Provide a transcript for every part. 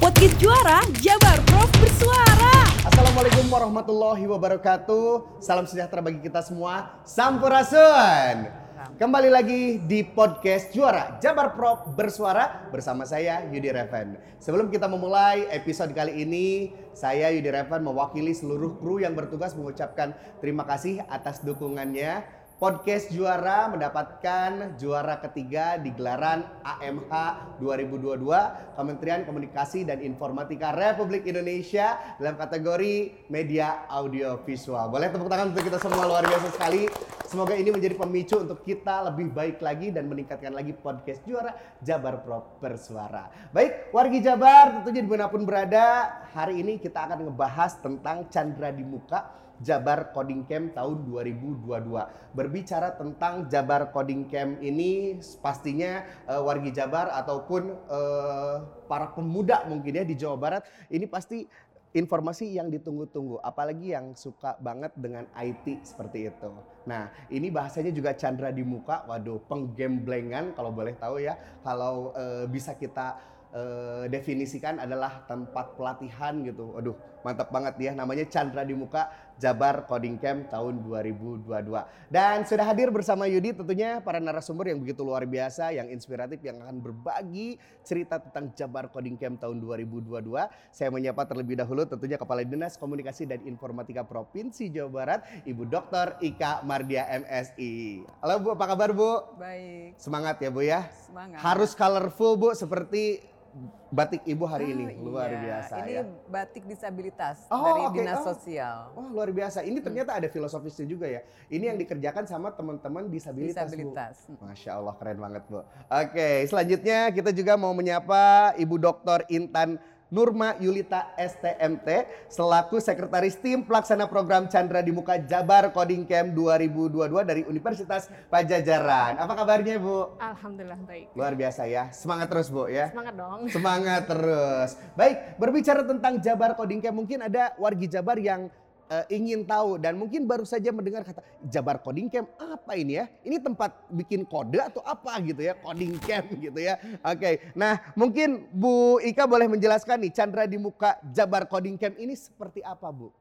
Podcast Juara Jabar Prof Bersuara. Assalamualaikum warahmatullahi wabarakatuh. Salam sejahtera bagi kita semua. Sampurasun. Kembali lagi di podcast Juara Jabar Prof Bersuara bersama saya Yudi Reven. Sebelum kita memulai episode kali ini, saya Yudi Reven mewakili seluruh kru yang bertugas mengucapkan terima kasih atas dukungannya Podcast Juara mendapatkan juara ketiga di gelaran AMH 2022 Kementerian Komunikasi dan Informatika Republik Indonesia dalam kategori media audio visual. Boleh tepuk tangan untuk kita semua luar biasa sekali. Semoga ini menjadi pemicu untuk kita lebih baik lagi dan meningkatkan lagi podcast Juara Jabar Pro Bersuara. Baik, wargi Jabar tentunya di mana pun berada, hari ini kita akan ngebahas tentang Chandra di Muka Jabar Coding Camp tahun 2022. Berbicara tentang Jabar Coding Camp ini pastinya uh, wargi Jabar ataupun uh, para pemuda mungkin ya di Jawa Barat ini pasti informasi yang ditunggu-tunggu, apalagi yang suka banget dengan IT seperti itu. Nah, ini bahasanya juga Chandra di muka, waduh, penggemblengan kalau boleh tahu ya, kalau uh, bisa kita uh, definisikan adalah tempat pelatihan gitu. Aduh, mantap banget ya. Namanya Chandra di Muka Jabar Coding Camp tahun 2022. Dan sudah hadir bersama Yudi tentunya para narasumber yang begitu luar biasa, yang inspiratif, yang akan berbagi cerita tentang Jabar Coding Camp tahun 2022. Saya menyapa terlebih dahulu tentunya Kepala Dinas Komunikasi dan Informatika Provinsi Jawa Barat, Ibu Dr. Ika Mardia MSI. Halo Bu, apa kabar Bu? Baik. Semangat ya Bu ya? Semangat. Harus colorful Bu seperti batik ibu hari Oh, ini luar iya. biasa Ini ya. batik disabilitas Oh, dari oke. Dinas Oh. Sosial. Wah luar biasa. Ini ternyata ada filosofisnya juga ya. Ini yang dikerjakan sama teman-teman disabilitas, Disabilitas. Bu. Masya Allah keren banget Bu. Oke selanjutnya kita juga mau menyapa Ibu Dr. Intan Nurma Yulita STMT selaku Sekretaris Tim Pelaksana Program Chandra di Muka Jabar Coding Camp 2022 dari Universitas Pajajaran. Apa kabarnya Bu? Alhamdulillah baik. Luar biasa ya. Semangat terus Bu ya. Semangat dong. Semangat terus. Baik, berbicara tentang Jabar Coding Camp, mungkin ada wargi Jabar yang eh, ingin tahu dan mungkin baru saja mendengar kata Jabar Coding Camp apa ini ya? Ini tempat bikin kode atau apa gitu ya? Coding Camp gitu ya. Oke, nah mungkin Bu Ika boleh menjelaskan nih Chandra di muka Jabar Coding Camp ini seperti apa Bu?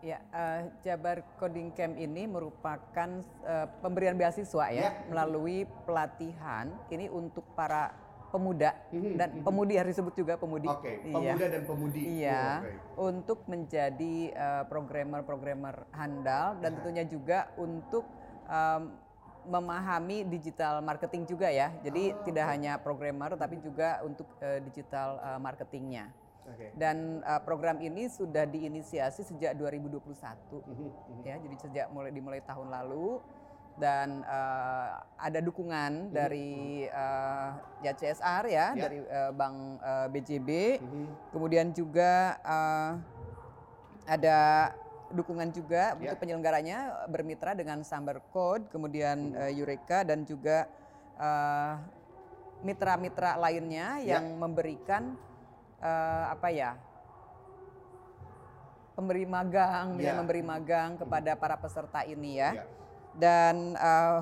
Ya, eh, Jabar Coding Camp ini merupakan eh, pemberian beasiswa ya, Ya. melalui pelatihan ini untuk para pemuda Mhm, dan mhm. pemudi harus disebut juga pemudi. Oke, Iya. pemuda dan pemudi. Iya, Oh, oke. untuk menjadi eh, programmer-programmer handal dan Ya. tentunya juga untuk em, memahami digital marketing juga ya. Jadi Oh, tidak oke. hanya programmer tapi juga untuk eh, digital eh, marketingnya. Oke. Dan eh, program ini sudah diinisiasi sejak 2021 Mhm, mhm. ya. Jadi sejak mulai dimulai tahun lalu dan eh, ada dukungan dari eh, ya CSR ya, Ya. dari eh, Bank eh, BJB. Mhm. Kemudian juga eh, ada dukungan juga Ya. untuk penyelenggaranya bermitra dengan Sambar Code, kemudian Hmm. eh, Eureka dan juga mitra-mitra lainnya Ya. yang memberikan eh, apa ya pemberi magang, Ya. yang memberi magang kepada para peserta ini ya. Ya. Dan eh,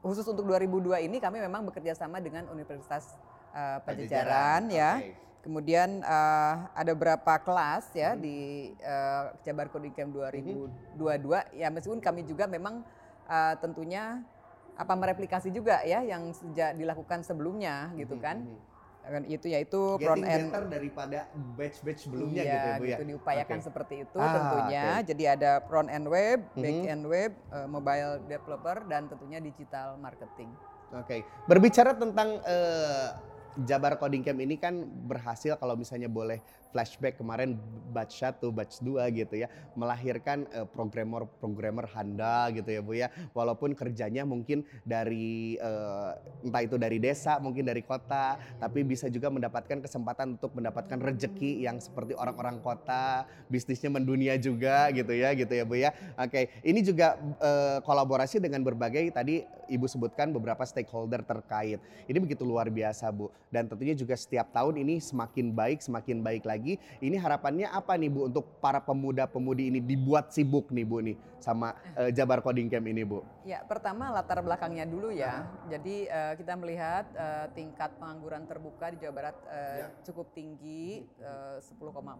khusus untuk 2002 ini kami memang bekerja sama dengan Universitas eh, Pajajaran ya. Oke. Kemudian eh, ada beberapa kelas ya Mhm. di eh, Jabar Coding Camp 2022 ya meskipun kami juga memang eh, tentunya apa mereplikasi juga ya yang sejak dilakukan sebelumnya gitu Mhm, kan. mhm. Kan Itu yaitu front end better daripada batch-batch sebelumnya iya, gitu ya Bu ya. diupayakan Oke. seperti itu Ah, tentunya. oke. Jadi ada front end web, back Mhm. end web, eh, mobile developer dan tentunya digital marketing. Oke, berbicara tentang eh, Jabar Coding Camp ini kan berhasil kalau misalnya boleh flashback kemarin batch 1, batch 2 gitu ya, melahirkan eh, programmer-programmer handal gitu ya Bu ya. Walaupun kerjanya mungkin dari eh, entah itu dari desa, mungkin dari kota, tapi bisa juga mendapatkan kesempatan untuk mendapatkan rejeki yang seperti orang-orang kota, bisnisnya mendunia juga gitu ya, gitu ya Bu ya. Oke, ini juga eh, kolaborasi dengan berbagai tadi Ibu sebutkan beberapa stakeholder terkait. Ini begitu luar biasa Bu. Dan tentunya juga setiap tahun ini semakin baik, semakin baik lagi lagi. Ini harapannya apa nih Bu untuk para pemuda-pemudi ini dibuat sibuk nih Bu nih sama eh, Jabar Coding Camp ini Bu? Ya, pertama latar belakangnya dulu ya. Jadi eh, kita melihat eh, tingkat pengangguran terbuka di Jawa Barat eh, Ya. cukup tinggi, eh, 10,46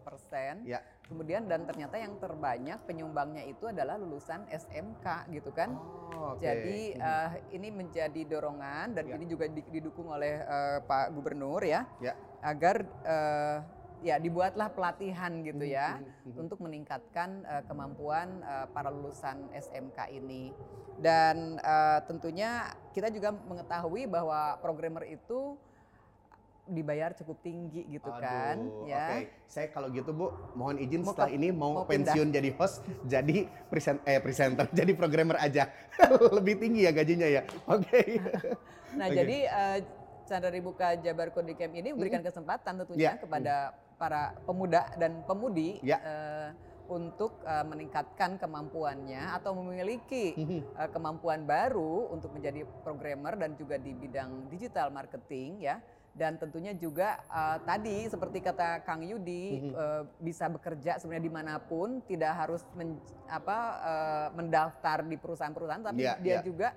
persen. Ya. Kemudian dan ternyata yang terbanyak penyumbangnya itu adalah lulusan SMK gitu kan. Oh, oke. Jadi eh, ini menjadi dorongan dan Ya. ini juga di- didukung oleh eh, Pak Gubernur ya, Ya. Agar eh, ya dibuatlah pelatihan gitu ya mhm, mhm. untuk meningkatkan eh, kemampuan eh, para lulusan SMK ini. Dan eh, tentunya kita juga mengetahui bahwa programmer itu dibayar cukup tinggi gitu kan, Aduh, ya. Oke, saya kalau gitu Bu, mohon izin Mau setelah ke- ini mau, mau pindah. pensiun jadi host, jadi present eh presenter, jadi programmer aja. Lebih tinggi ya gajinya ya. Oke. Nah, Oke. jadi eh, Chandra Dibuka Jabar Camp ini memberikan kesempatan tentunya Ya. kepada para pemuda dan pemudi Ya. eh, untuk eh, meningkatkan kemampuannya atau memiliki eh, kemampuan baru untuk menjadi programmer dan juga di bidang digital marketing ya. Dan tentunya juga eh, tadi seperti kata Kang Yudi Mhm. eh, bisa bekerja sebenarnya di mana pun, tidak harus men- apa eh, mendaftar di perusahaan-perusahaan, tapi Ya, dia ya. juga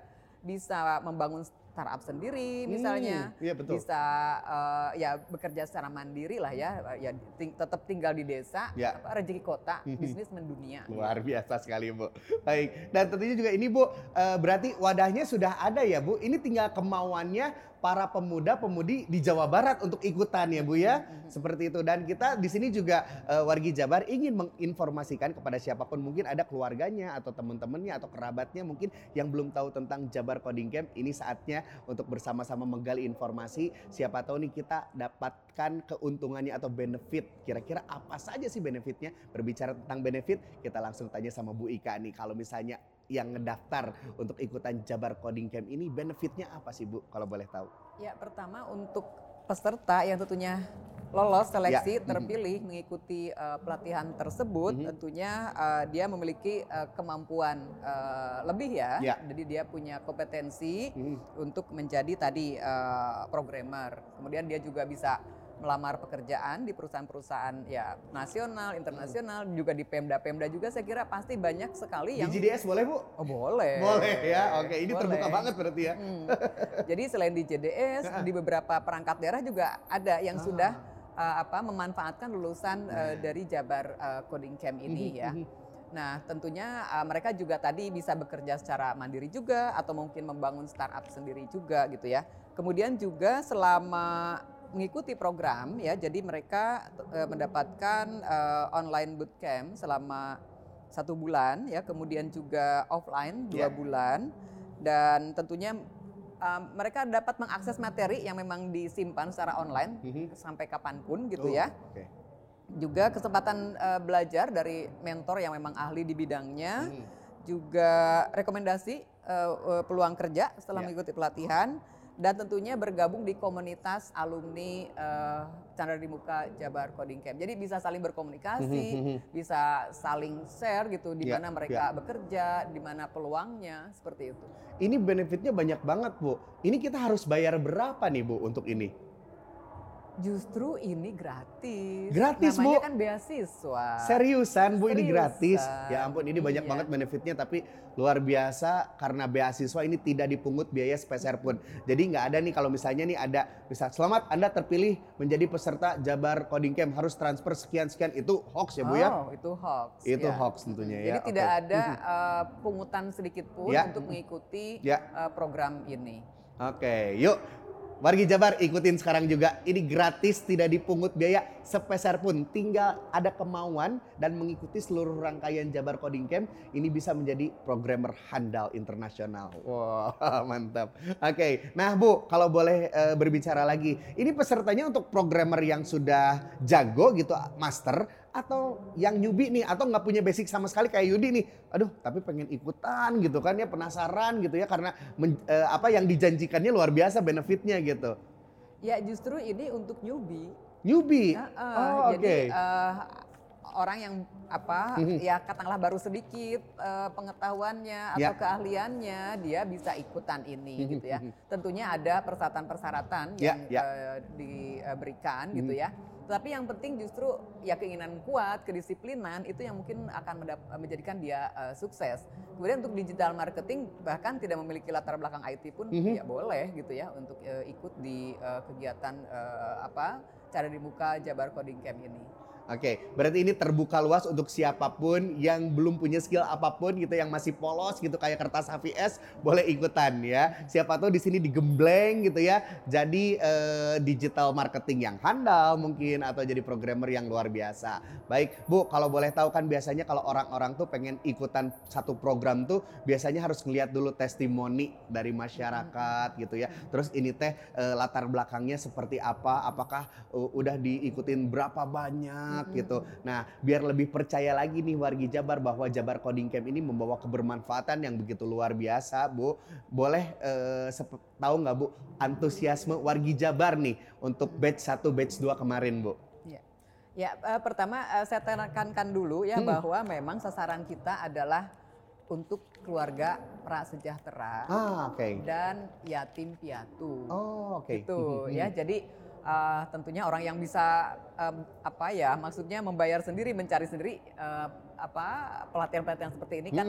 bisa membangun startup sendiri misalnya Hmm, Iya betul. bisa eh, ya bekerja secara mandiri lah ya ya ting- tetap tinggal di desa Ya. apa, rezeki kota Mhm. bisnis mendunia Luar biasa sekali Bu. Baik, dan tentunya juga ini Bu, eh, berarti wadahnya sudah ada ya Bu. Ini tinggal kemauannya para pemuda-pemudi di Jawa Barat untuk ikutan ya Bu ya. Seperti itu dan kita di sini juga eh, wargi Jabar ingin menginformasikan kepada siapa pun mungkin ada keluarganya atau teman-temannya atau kerabatnya mungkin yang belum tahu tentang Jabar Coding Camp. Ini saatnya untuk bersama-sama menggali informasi. Siapa tahu nih kita dapatkan keuntungannya atau benefit. Kira-kira apa saja sih benefitnya? Berbicara tentang benefit, kita langsung tanya sama Bu Ika nih. Kalau misalnya yang ngedaftar untuk ikutan Jabar Coding Camp ini benefitnya apa sih Bu? Kalau boleh tahu. ya pertama untuk peserta yang tentunya lolos seleksi Ya, terpilih mengikuti eh, pelatihan tersebut Mhm. tentunya eh, dia memiliki eh, kemampuan eh, lebih ya Ya. jadi dia punya kompetensi Hmm. untuk menjadi tadi eh, programmer. Kemudian dia juga bisa melamar pekerjaan di perusahaan-perusahaan ya nasional, internasional, juga di Pemda-Pemda juga saya kira pasti banyak sekali Di yang GDS boleh Bu? Oh, boleh. Boleh ya. Oke, ini terbuka Boleh. banget berarti ya. Hmm. Jadi selain di JDS, di beberapa perangkat daerah juga ada yang Ah. sudah uh, apa memanfaatkan lulusan uh, dari Jabar uh, Coding Camp ini ya. Mhm. Nah, tentunya uh, mereka juga tadi bisa bekerja secara mandiri juga atau mungkin membangun startup sendiri juga gitu ya. Kemudian juga selama mengikuti program ya, jadi mereka uh, mendapatkan uh, online bootcamp selama satu bulan ya, kemudian juga offline dua Ya. bulan dan tentunya uh, mereka dapat mengakses materi yang memang disimpan secara online Mhm. sampai kapan pun gitu Oh, ya Oke. juga kesempatan eh, belajar dari mentor yang memang ahli di bidangnya, Hmm. juga rekomendasi eh, eh, peluang kerja setelah Ya. mengikuti pelatihan dan tentunya bergabung di komunitas alumni eh, Chandra di Muka Jabar Coding Camp. Jadi bisa saling berkomunikasi, Mhm. bisa saling share gitu di Ya, mana mereka bekerja, di mana peluangnya seperti itu. Ini benefitnya banyak banget Bu. Ini kita harus bayar berapa nih Bu untuk ini? Justru ini gratis. Gratis, Namanya Bu. kan beasiswa. Seriusan Bu ini gratis? Ya ampun ini banyak Iya. banget benefitnya tapi luar biasa karena beasiswa ini tidak dipungut biaya sepeser pun. Jadi nggak ada nih kalau misalnya nih ada misal selamat Anda terpilih menjadi peserta Jabar Coding Camp harus transfer sekian sekian itu hoax ya Bu ya? Oh, itu hoax. Itu ya. hoax tentunya Jadi ya. tidak Oke. ada eh, pungutan sedikit pun Ya. untuk mengikuti Ya. eh, program ini. Oke, yuk. Wargi Jabar ikutin sekarang juga. Ini gratis, tidak dipungut biaya sepeser pun. Tinggal ada kemauan dan mengikuti seluruh rangkaian Jabar Coding Camp. Ini bisa menjadi programmer handal internasional. Wah, mantap. Oke, nah Bu, kalau boleh eh, berbicara lagi. Ini pesertanya untuk programmer yang sudah jago gitu, master. Atau yang newbie nih, atau nggak punya basic sama sekali kayak Yudi nih. Aduh, tapi pengen ikutan gitu kan ya, penasaran gitu ya. Karena men- eh, apa yang dijanjikannya luar biasa benefitnya gitu. Ya justru ini untuk newbie. Newbie. Nah, eh, Oh, Jadi oke. eh, orang yang apa Mhm. ya katakanlah baru sedikit eh, pengetahuannya atau Ya. keahliannya dia bisa ikutan ini Mhm, gitu ya. mhm. Tentunya ada persyaratan-persyaratan Ya, yang ya. eh, diberikan gitu Mhm. ya. Tapi yang penting justru ya keinginan kuat, kedisiplinan itu yang mungkin akan menjadikan dia eh, sukses. Kemudian untuk digital marketing bahkan tidak memiliki latar belakang IT pun Mhm. ya boleh gitu ya untuk eh, ikut di eh, kegiatan eh, apa cara di muka Jabar Coding Camp ini. Oke, berarti ini terbuka luas untuk siapa pun yang belum punya skill apa pun gitu, yang masih polos gitu kayak kertas HVS boleh ikutan ya. Siapa tahu di sini digembleng gitu ya, jadi eh, digital marketing yang handal mungkin atau jadi programmer yang luar biasa. Baik, Bu, kalau boleh tahu kan biasanya kalau orang-orang tuh pengen ikutan satu program tuh biasanya harus ngeliat dulu testimoni dari masyarakat gitu ya. Terus ini teh eh, latar belakangnya seperti apa? Apakah eh, udah diikutin berapa banyak Mm-mm. gitu. Nah, biar lebih percaya lagi nih wargi Jabar bahwa Jabar Coding Camp ini membawa kebermanfaatan yang begitu luar biasa, Bu. Boleh eh, tahu nggak Bu antusiasme wargi Jabar nih untuk batch 1, batch 2 kemarin, Bu? Ya, eh, pertama eh, saya tekankan dulu ya Hmm. bahwa memang sasaran kita adalah untuk keluarga prasejahtera Ah, oke. dan yatim piatu. Oh, oke. Gitu Mhm, ya. mhm. Jadi eh, tentunya orang yang bisa em, apa ya, maksudnya membayar sendiri, mencari sendiri eh, apa pelatihan-pelatihan seperti ini kan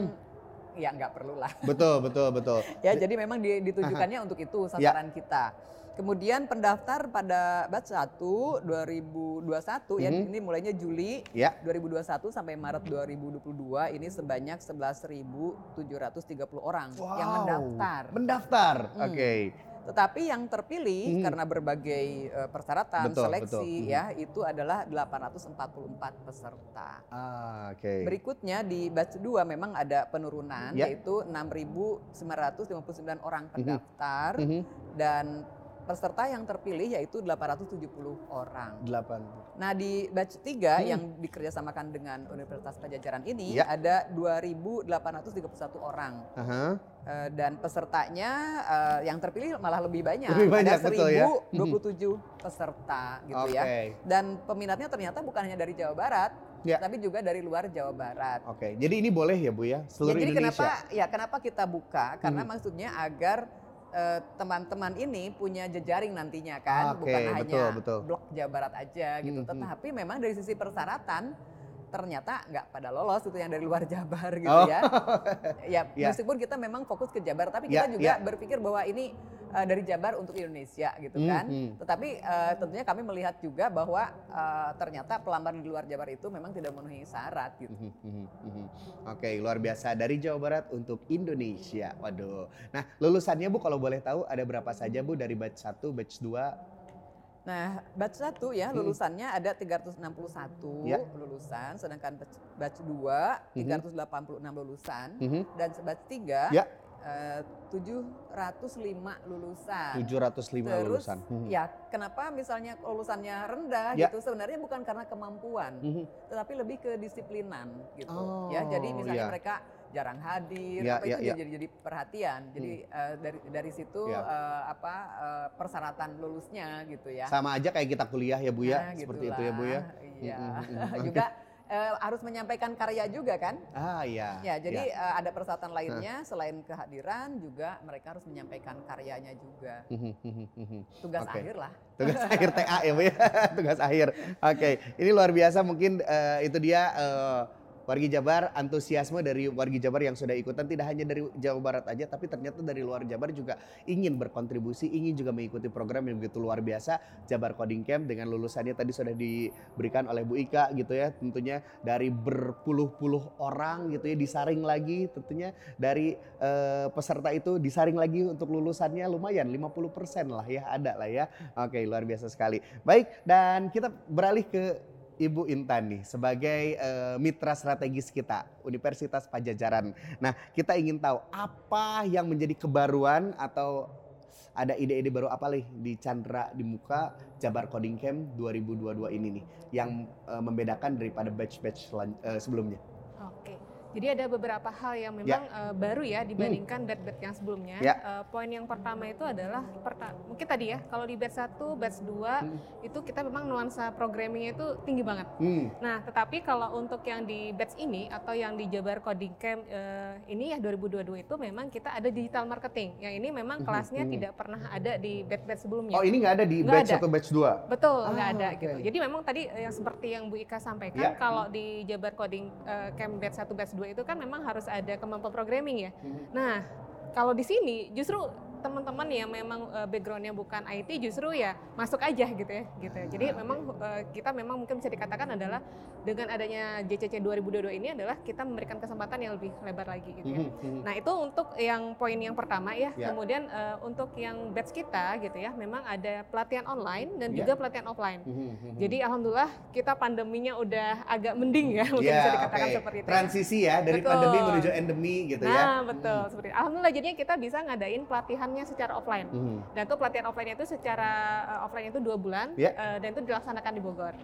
ya nggak perlu lah. Betul, betul, betul. Ya, jadi memang di- ditujukannya untuk itu Ya. sasaran kita. Kemudian pendaftar pada batch 1 2021 ya Mhm. ini mulainya Juli Ya. 2021 sampai Maret 2022 ini sebanyak 11.730 orang yang Wow, mendaftar. Mendaftar. Hmm. Oke. Tetapi yang terpilih Mhm. karena berbagai eh, persyaratan Betul, seleksi betul. ya itu adalah 844 peserta. Ah, oke. Berikutnya di batch 2 memang ada penurunan Ya. yaitu 6.959 orang pendaftar Mhm. dan peserta yang terpilih yaitu 870 orang. Delapan. Nah di batch 3 Hmm. yang dikerjasamakan dengan Universitas Pajajaran ini Ya. ada 2.831 orang Aha. Eh, dan pesertanya eh, yang terpilih malah lebih banyak. Lebih banyak, ada betul ya. 1.027 peserta gitu Oke. ya. Dan peminatnya ternyata bukan hanya dari Jawa Barat, Ya. tapi juga dari luar Jawa Barat. Oke. Jadi ini boleh ya, Bu ya? Ya, Seluruh jadi Indonesia. kenapa ya kenapa kita buka? Karena Hmm. maksudnya agar eh, teman-teman ini punya jejaring nantinya kan, Oke, bukan betul, hanya betul. blok Jawa Barat aja gitu. Hmm, hmm. Tetapi memang dari sisi persyaratan ternyata nggak pada lolos itu yang dari luar Jabar gitu Oh. ya. ya. Ya. meskipun kita memang fokus ke Jabar, tapi kita juga ya. berpikir bahwa ini eh, dari Jabar untuk Indonesia gitu Hmm, kan. hmm. Tetapi eh, tentunya kami melihat juga bahwa eh, ternyata pelamar di luar Jabar itu memang tidak memenuhi syarat gitu. Mhm, mhm. Oke, luar biasa dari Jawa Barat untuk Indonesia. Waduh. Nah, lulusannya Bu kalau boleh tahu ada berapa saja Bu dari batch 1, batch 2? Nah, batch 1 ya Hmm. lulusannya ada 361 Ya. lulusan, sedangkan batch, batch 2 Mhm. 386 lulusan Mhm. dan batch 3 Ya. eh, 705 lulusan. 705 Terus lulusan. Mhm. ya kenapa misalnya lulusannya rendah Ya. gitu sebenarnya bukan karena kemampuan, Mhm. tetapi lebih ke disiplinan gitu. Oh, ya jadi misalnya ya. mereka jarang hadir Ya, apa ya, itu ya. jadi jadi perhatian. Jadi eh, dari dari situ Ya. eh, apa eh, persyaratan lulusnya gitu ya. Sama aja kayak kita kuliah ya Bu ya, Nah, seperti itu ya Bu ya. gitulah. Iya. Mm, mm, mm. juga eh, harus menyampaikan karya juga kan? Ah iya. Ya, jadi ya. eh, ada persyaratan lainnya selain kehadiran juga mereka harus menyampaikan karyanya juga. Tugas Oke. akhir lah. Tugas akhir TA ya Bu ya. Tugas akhir. Oke, ini luar biasa mungkin eh, itu dia eh, Wargi Jabar, antusiasme dari Wargi Jabar yang sudah ikutan tidak hanya dari Jawa Barat aja, tapi ternyata dari luar Jabar juga ingin berkontribusi, ingin juga mengikuti program yang begitu luar biasa, Jabar Coding Camp dengan lulusannya tadi sudah diberikan oleh Bu Ika gitu ya, tentunya dari berpuluh-puluh orang gitu ya, disaring lagi tentunya dari eh, peserta itu disaring lagi untuk lulusannya lumayan 50% lah ya, ada lah ya. Oke, luar biasa sekali. Baik, dan kita beralih ke Ibu Intan nih sebagai eh, mitra strategis kita Universitas Pajajaran. Nah, kita ingin tahu apa yang menjadi kebaruan atau ada ide-ide baru apa nih di Chandra di muka Jabar Coding Camp 2022 ini nih yang eh, membedakan daripada batch-batch eh, sebelumnya. Jadi ada beberapa hal yang memang eh, baru ya dibandingkan batch-batch yang sebelumnya. Ya. Eh, poin yang pertama itu adalah perta- mungkin tadi ya kalau di batch 1, batch 2 Hmm. itu kita memang nuansa programmingnya itu tinggi banget. Hmm. Nah, tetapi kalau untuk yang di batch ini atau yang di Jabar Coding Camp eh, ini ya 2022 itu memang kita ada digital marketing. Yang ini memang Mhm, kelasnya mhm. tidak pernah ada di batch-batch sebelumnya. Oh ini nggak ada di Nggak batch ada. atau batch 2? Betul, Ah, nggak ada oke. gitu. Jadi memang tadi yang seperti yang Bu Ika sampaikan, Ya. kalau di Jabar Coding eh, Camp Batch 1, Batch 2 itu kan memang harus ada kemampuan programming ya. Mhm. Nah, kalau di sini justru teman-teman yang memang eh, backgroundnya bukan IT justru ya masuk aja gitu ya gitu. Jadi memang eh, kita memang mungkin bisa dikatakan adalah dengan adanya JCC 2022 ini adalah kita memberikan kesempatan yang lebih lebar lagi gitu ya. Mhm, mhm. Nah itu untuk yang poin yang pertama ya. Ya. Kemudian eh, untuk yang batch kita gitu ya, memang ada pelatihan online dan Ya. juga pelatihan offline. Mhm. Jadi alhamdulillah kita pandeminya udah agak mending ya, mungkin Ya, bisa dikatakan oke. seperti itu. ya. Transisi ya dari Betul. pandemi menuju endemi gitu ya. Nah betul seperti itu. Alhamdulillah jadinya kita bisa ngadain pelatihannya secara offline. Mhm. Dan itu pelatihan offline itu secara eh, offline itu dua bulan Ya. eh, dan itu dilaksanakan di Bogor.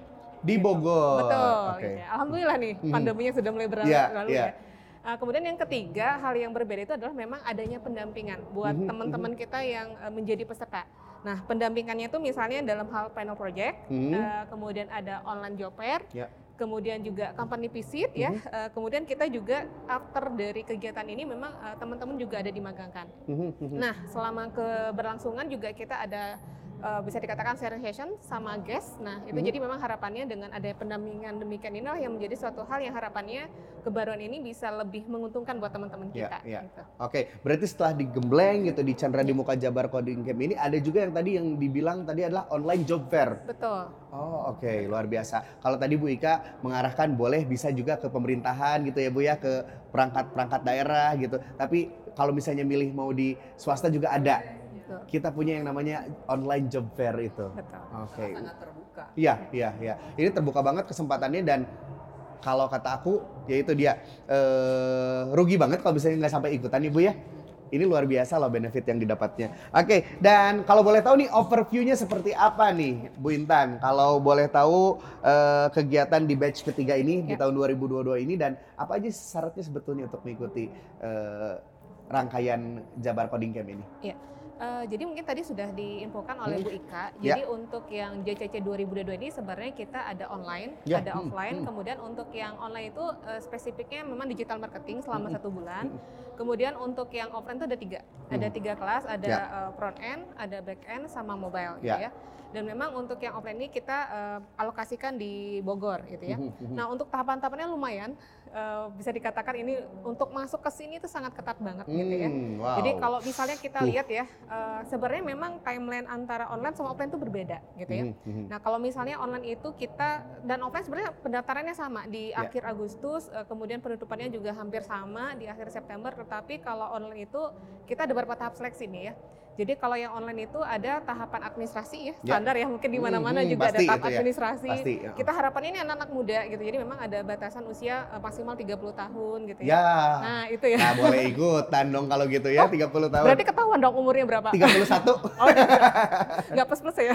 Di Bogor. Betul. Oke. gitu ya. Alhamdulillah nih Mhm. pandeminya sudah mulai berlalu Iya, lalu iya. ya. Uh, kemudian yang ketiga hal yang berbeda itu adalah memang adanya pendampingan buat Mhm, teman-teman kita yang uh, menjadi peserta. Nah pendampingannya itu misalnya dalam hal panel project, Mhm. uh, kemudian ada online job fair, Ya. Kemudian juga company visit ya, Mhm. Uh, kemudian kita juga after dari kegiatan ini memang uh, teman-teman juga ada dimagangkan. Mhm, mhm. Nah, selama keberlangsungan juga kita ada uh, bisa dikatakan sharing session sama guest. Nah, itu Mhm. jadi memang harapannya dengan ada pendampingan demikian inilah yang menjadi suatu hal yang harapannya kebaruan ini bisa lebih menguntungkan buat teman-teman Ya, kita. ya. gitu. Oke, berarti setelah digembleng gitu di Chandra di Muka Jabar Coding Camp ini ada juga yang tadi yang dibilang tadi adalah online job fair. Betul. Oh oke luar biasa. Kalau tadi Bu Ika mengarahkan boleh bisa juga ke pemerintahan gitu ya Bu ya ke perangkat-perangkat daerah gitu. Tapi kalau misalnya milih mau di swasta juga ada. Betul. Kita punya yang namanya online job fair itu. Betul. Oke. sangat terbuka. Iya iya iya. Ini terbuka banget kesempatannya dan kalau kata aku ya itu dia eh, rugi banget kalau misalnya nggak sampai ikutan nih Bu ya. Ini luar biasa loh benefit yang didapatnya. Oke, dan kalau boleh tahu nih overview-nya seperti apa nih Bu Intan? Kalau boleh tahu eh, kegiatan di batch ketiga ini di Ya. tahun 2022 ini dan apa aja syaratnya sebetulnya untuk mengikuti eh, rangkaian Jabar Coding Camp ini? Eh, jadi mungkin tadi sudah diinfokan oleh Hmm. Bu Ika. Ya. Jadi untuk yang JCC 2022 ini sebenarnya kita ada online, Ya, ada hmm, offline. hmm. Kemudian untuk yang online itu eh, spesifiknya memang digital marketing selama Hmm, satu bulan. hmm. Kemudian untuk yang offline itu ada tiga, ada Hmm. tiga kelas, ada Ya. eh, front end, ada back end, sama mobile, gitu Ya. ya. Dan memang untuk yang offline ini kita eh, alokasikan di Bogor, gitu ya. Mhm, mhm. Nah untuk tahapan-tahapannya lumayan, eh, bisa dikatakan ini untuk masuk ke sini itu sangat ketat banget, gitu ya. Hmm, wow. Jadi kalau misalnya kita Uh. lihat ya, eh, sebenarnya memang timeline antara online sama offline itu berbeda gitu ya. Nah kalau misalnya online itu kita dan offline sebenarnya pendaftarannya sama di Ya. akhir Agustus, eh, kemudian penutupannya juga hampir sama di akhir September. Tetapi kalau online itu kita ada beberapa tahap seleksi nih ya. Jadi kalau yang online itu ada tahapan administrasi ya, Ya. standar ya mungkin di mana-mana Hmm, hmm, juga ada tahap ya. administrasi. Pasti. ya. Kita harapannya ini anak-anak muda gitu. Jadi memang ada batasan usia eh, maksimal 30 tahun gitu ya. Ya. Nah itu ya. Nah, boleh ikutan dong kalau gitu ya, 30 tahun. Berarti ketahuan dong umurnya berapa? 31. Oh, nggak plus plus ya.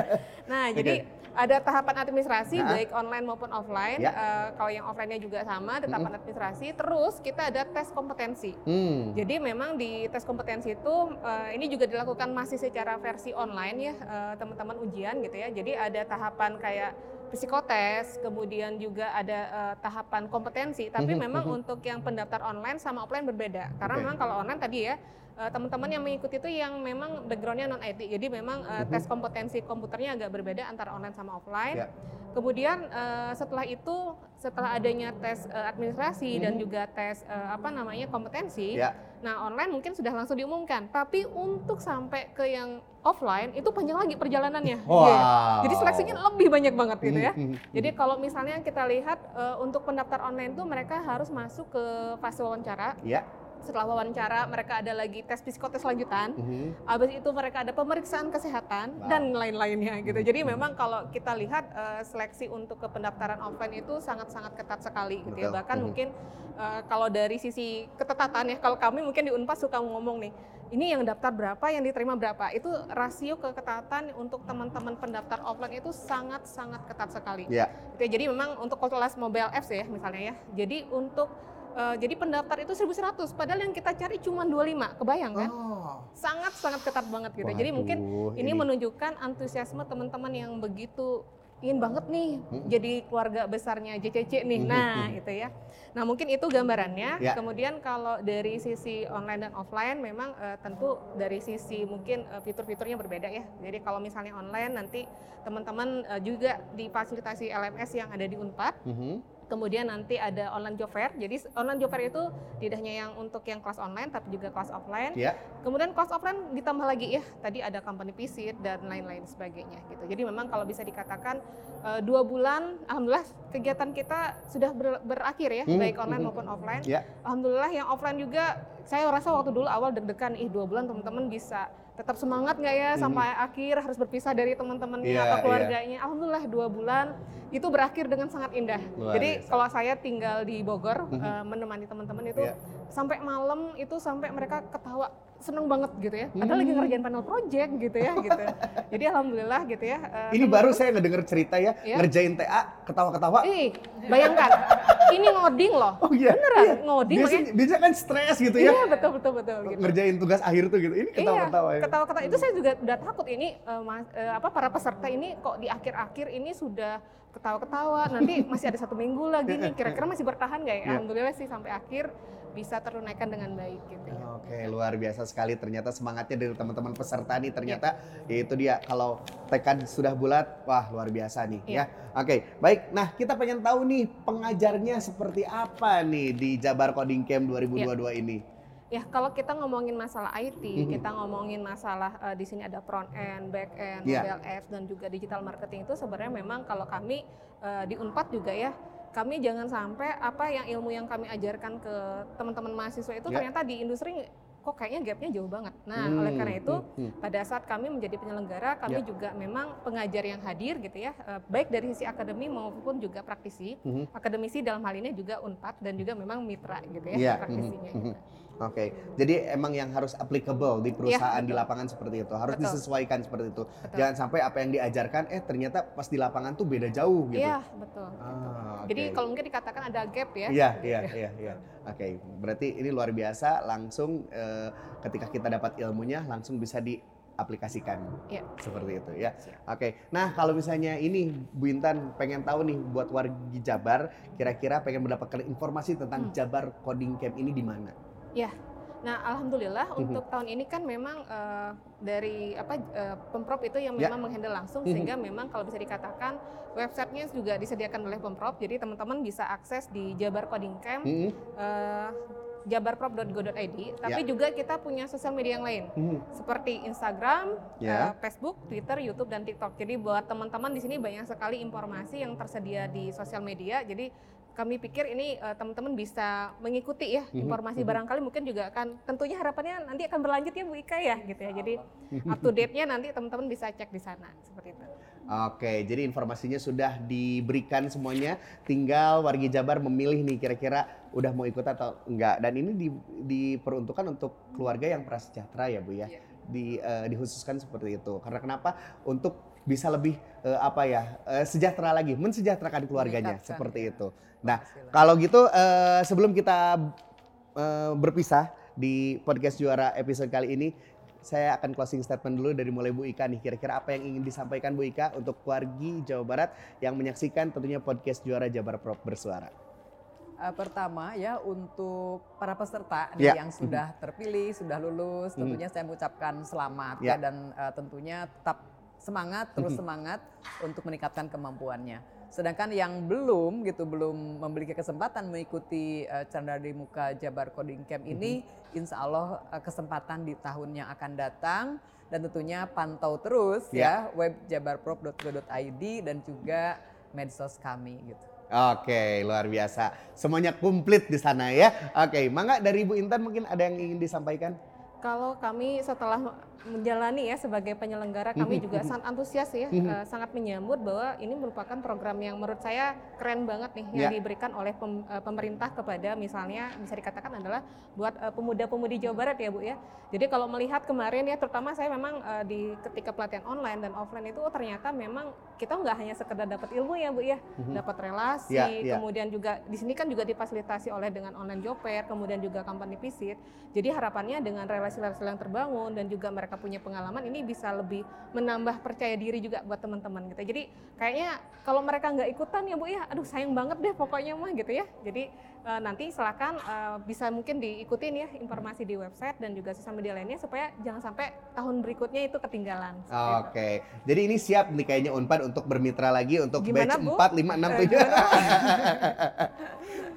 nah, jadi ada tahapan administrasi Nah. baik online maupun offline. Ya. Eh, kalau yang offline-nya juga sama, ada tahapan administrasi. Terus kita ada tes kompetensi. Hmm. Jadi memang di tes kompetensi itu eh, ini juga dilakukan masih secara versi online ya eh, teman-teman ujian gitu ya. Jadi ada tahapan kayak psikotes, kemudian juga ada eh, tahapan kompetensi. Tapi Mhm, memang mhm. untuk yang pendaftar online sama offline berbeda. Karena Oke. memang kalau online tadi ya eh, teman-teman yang mengikuti itu yang memang backgroundnya non IT. Jadi memang Mhm. tes kompetensi komputernya agak berbeda antara online sama offline. Ya. Kemudian eh, setelah itu setelah adanya tes eh, administrasi dan Mhm. juga tes eh, apa namanya kompetensi, Ya. nah online mungkin sudah langsung diumumkan. Tapi untuk sampai ke yang offline itu panjang lagi perjalanannya. Wow. Iya. Jadi seleksinya lebih banyak banget gitu ya. Mhm, Jadi kalau misalnya kita lihat eh, untuk pendaftar online itu mereka harus masuk ke fase wawancara. Ya. Setelah wawancara mereka ada lagi tes psikotes lanjutan. mhm. Habis itu mereka ada pemeriksaan kesehatan Wow. dan lain-lainnya gitu. Jadi memang kalau kita lihat eh, seleksi untuk ke pendaftaran offline itu sangat-sangat ketat sekali gitu ya. Betul. Bahkan Mhm. mungkin eh, kalau dari sisi ketetatan ya, kalau kami mungkin di Unpas suka ngomong nih, ini yang daftar berapa, yang diterima berapa. Itu rasio keketatan untuk teman-teman pendaftar offline itu sangat-sangat ketat sekali. Ya. Gitu ya. Jadi memang untuk kelas mobile apps ya misalnya ya. Jadi untuk eh, jadi pendaftar itu 1100 padahal yang kita cari cuma 25 kebayang kan Oh. sangat sangat ketat banget gitu jadi mungkin Waduh, ini menunjukkan antusiasme teman-teman yang begitu ingin banget nih Mm. jadi keluarga besarnya JCC nih. Mhm, Nah, mhm. itu ya. Nah, mungkin itu gambarannya. Ya. Kemudian kalau dari sisi online dan offline memang eh, tentu dari sisi mungkin eh, fitur-fiturnya berbeda ya. Jadi kalau misalnya online nanti teman-teman eh, juga difasilitasi LMS yang ada di Unpad Mhm. Kemudian nanti ada online job fair. Jadi online job fair itu tidak hanya yang untuk yang kelas online tapi juga kelas offline. Ya. Kemudian kelas offline ditambah lagi ya. Tadi ada company visit dan lain-lain sebagainya gitu. Jadi memang kalau bisa dikatakan eh, dua bulan, alhamdulillah kegiatan kita sudah ber- berakhir ya, Hmm, baik online hmm, maupun offline. Ya. Alhamdulillah yang offline juga saya rasa waktu dulu awal deg-degan, ih dua bulan teman-teman bisa tetap semangat nggak ya sampai akhir harus berpisah dari teman-temannya Iya, atau iya. keluarganya. Alhamdulillah dua bulan itu berakhir dengan sangat indah. Luar Jadi biasa. kalau saya tinggal di Bogor Mhm. eh, menemani teman-teman itu Iya. sampai malam itu sampai mereka ketawa seneng banget gitu ya. Padahal lagi Hmm. ngerjain panel project gitu ya gitu. Jadi alhamdulillah gitu ya. eh, Ini baru saya ngedenger cerita ya, Iya. ngerjain TA ketawa-ketawa. Ih, bayangkan. Ini ngoding loh. Oh iya. Beneran Iya. ngoding Biasanya, makanya. biasanya kan stres gitu ya. Iya, betul betul betul gitu. Ngerjain tugas akhir tuh gitu. Ini ketawa-ketawa iya, ya. ketawa-ketawa itu saya juga udah takut ini eh, mas- eh, apa para peserta ini kok di akhir-akhir ini sudah ketawa-ketawa nanti masih ada satu minggu lagi nih kira-kira masih bertahan nggak ya? Iya. Alhamdulillah sih sampai akhir bisa terunaikan dengan baik gitu ya. Oke, luar biasa sekali ternyata semangatnya dari teman-teman peserta nih ternyata yaitu dia kalau tekad sudah bulat, wah luar biasa nih Iya. ya. Oke, baik. Nah, kita pengen tahu nih pengajarnya seperti apa nih di Jabar Coding Camp 2022 ini. Ya kalau kita ngomongin masalah IT, kita ngomongin masalah eh, di sini ada front end, back end, Iya. mobile apps dan juga digital marketing itu sebenarnya memang kalau kami eh, di Unpad juga ya kami jangan sampai apa yang ilmu yang kami ajarkan ke teman-teman mahasiswa itu Ya. ternyata di industri kok kayaknya gapnya jauh banget. Nah Hmm, oleh karena itu hmm, hmm. pada saat kami menjadi penyelenggara kami Ya. juga memang pengajar yang hadir gitu ya eh, baik dari sisi akademi maupun juga praktisi. Mhm. Akademisi dalam hal ini juga Unpad dan juga memang mitra gitu ya Iya, praktisinya. mhm, gitu. Oke, jadi emang yang harus applicable di perusahaan di betul. lapangan seperti itu, harus Betul. disesuaikan seperti itu. Betul. Jangan sampai apa yang diajarkan, eh ternyata pas di lapangan tuh beda jauh gitu. Iya betul. Ah, Jadi oke. kalau mungkin dikatakan ada gap ya. Iya, iya, iya, iya. Oke, berarti ini luar biasa. Langsung eh, ketika kita dapat ilmunya, langsung bisa diaplikasikan. Iya. Seperti itu ya. Oke, nah kalau misalnya ini Bu Intan pengen tahu nih buat warga Jabar, kira-kira pengen mendapatkan informasi tentang Hmm. Jabar Coding Camp ini di mana? Nah, alhamdulillah Mhm. untuk tahun ini kan memang eh, dari apa eh, pemprov itu yang Ya. memang menghandle langsung Mhm. sehingga memang kalau bisa dikatakan websitenya juga disediakan oleh pemprov. Jadi teman-teman bisa akses di Jabar Coding Camp Hmm, eh, jabarprov.go.id. Tapi Ya. juga kita punya sosial media yang lain hmm, seperti Instagram, Ya. eh, Facebook, Twitter, YouTube dan TikTok. Jadi buat teman-teman di sini banyak sekali informasi yang tersedia di sosial media. Jadi kami pikir ini eh, teman-teman bisa mengikuti ya Mhm, informasi mhm. barangkali mungkin juga akan tentunya harapannya nanti akan berlanjut ya Bu Ika ya gitu ya. Jadi up to date-nya nanti teman-teman bisa cek di sana seperti itu. Oke, jadi informasinya sudah diberikan semuanya. Tinggal wargi Jabar memilih nih kira-kira udah mau ikut atau enggak. Dan ini di- diperuntukkan untuk keluarga yang prasejahtera ya Bu ya. Iya. Di, eh, dihususkan seperti itu. Karena kenapa? Untuk bisa lebih eh, apa ya eh, sejahtera lagi, mensejahterakan keluarganya Meningkatkan, seperti ya. itu. Nah, kalau gitu eh, sebelum kita eh, berpisah di podcast juara episode kali ini, saya akan closing statement dulu dari mulai Bu Ika nih. Kira-kira apa yang ingin disampaikan Bu Ika untuk wargi Jawa Barat yang menyaksikan tentunya podcast juara Jabar Prop bersuara. Eh, pertama ya untuk para peserta Ya. nih yang sudah terpilih, sudah lulus, Mhm. tentunya saya mengucapkan selamat Ya. ya dan eh, tentunya tetap semangat, terus Mhm. semangat untuk meningkatkan kemampuannya. Sedangkan yang belum gitu belum memiliki kesempatan mengikuti eh, Chandra di Muka Jabar Coding Camp ini, insya Allah eh, kesempatan di tahun yang akan datang dan tentunya pantau terus Ya. ya web jabarprop.go.id dan juga medsos kami gitu. Oke, luar biasa. Semuanya komplit di sana ya. Oke, mangga dari Bu Intan mungkin ada yang ingin disampaikan? Kalau kami setelah menjalani ya sebagai penyelenggara kami juga sangat antusias ya, eh, sangat menyambut bahwa ini merupakan program yang menurut saya keren banget nih yang Ya. diberikan oleh pem- eh, pemerintah kepada misalnya bisa dikatakan adalah buat eh, pemuda-pemudi Jawa Barat ya Bu ya. Jadi kalau melihat kemarin ya terutama saya memang eh, di ketika pelatihan online dan offline itu oh, ternyata memang kita nggak hanya sekedar dapat ilmu ya Bu ya, dapat relasi, Ya, ya. kemudian juga di sini kan juga difasilitasi oleh dengan online job fair, kemudian juga company visit. Jadi harapannya dengan relasi-relasi yang terbangun dan juga mereka punya pengalaman ini bisa lebih menambah percaya diri juga buat teman-teman gitu. Jadi kayaknya kalau mereka nggak ikutan ya Bu ya, aduh sayang banget deh pokoknya mah gitu ya. Jadi eh, nanti silakan eh, bisa mungkin diikutin ya informasi di website dan juga sosial media lainnya supaya jangan sampai tahun berikutnya itu ketinggalan. Itu. Oke, jadi ini siap nih kayaknya Unpad untuk bermitra lagi untuk Gimana, batch Bu? 4, 5, 6, Eh, 7.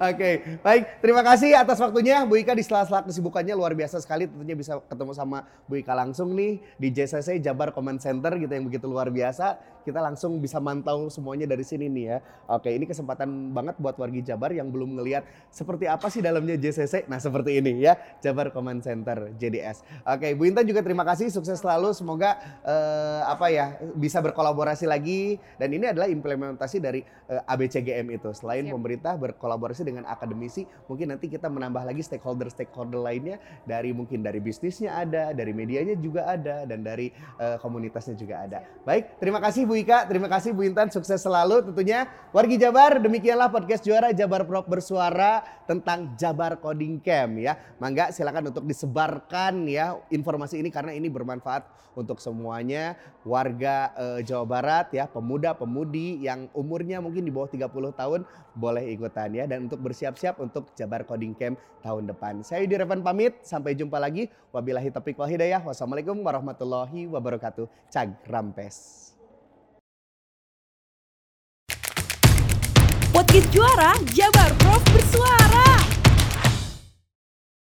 Oke, baik. Terima kasih atas waktunya Bu Ika di sela-sela kesibukannya luar biasa sekali. Tentunya bisa ketemu sama Bu Ika langsung nih di JCC Jabar Command Center gitu yang begitu luar biasa. Kita langsung bisa mantau semuanya dari sini nih ya. Oke, ini kesempatan banget buat wargi Jabar yang belum ngelihat seperti apa sih dalamnya JCC. Nah, seperti ini ya, Jabar Command Center JDS. Oke, Bu Intan juga terima kasih, sukses selalu. Semoga eh, apa ya bisa berkolaborasi lagi dan ini adalah implementasi dari eh, ABCGM itu. Selain Siap. pemerintah berkolaborasi dengan akademisi, mungkin nanti kita menambah lagi stakeholder-stakeholder lainnya dari mungkin dari bisnisnya ada, dari medianya juga ada dan dari eh, komunitasnya juga ada. Baik, terima kasih Bu Ika, terima kasih Bu Intan, sukses selalu tentunya. Wargi Jabar, demikianlah podcast juara Jabar Prop bersuara tentang Jabar Coding Camp ya. Mangga silakan untuk disebarkan ya informasi ini karena ini bermanfaat untuk semuanya warga eh, Jawa Barat ya, pemuda-pemudi yang umurnya mungkin di bawah 30 tahun boleh ikutan ya dan untuk bersiap-siap untuk Jabar Coding Camp tahun depan. Saya Yudi Revan pamit, sampai jumpa lagi. Wabillahi taufiq wal hidayah. Wassalamualaikum warahmatullahi wabarakatuh. Cag Rampes. Bukit Juara, Jabar Prof bersuara.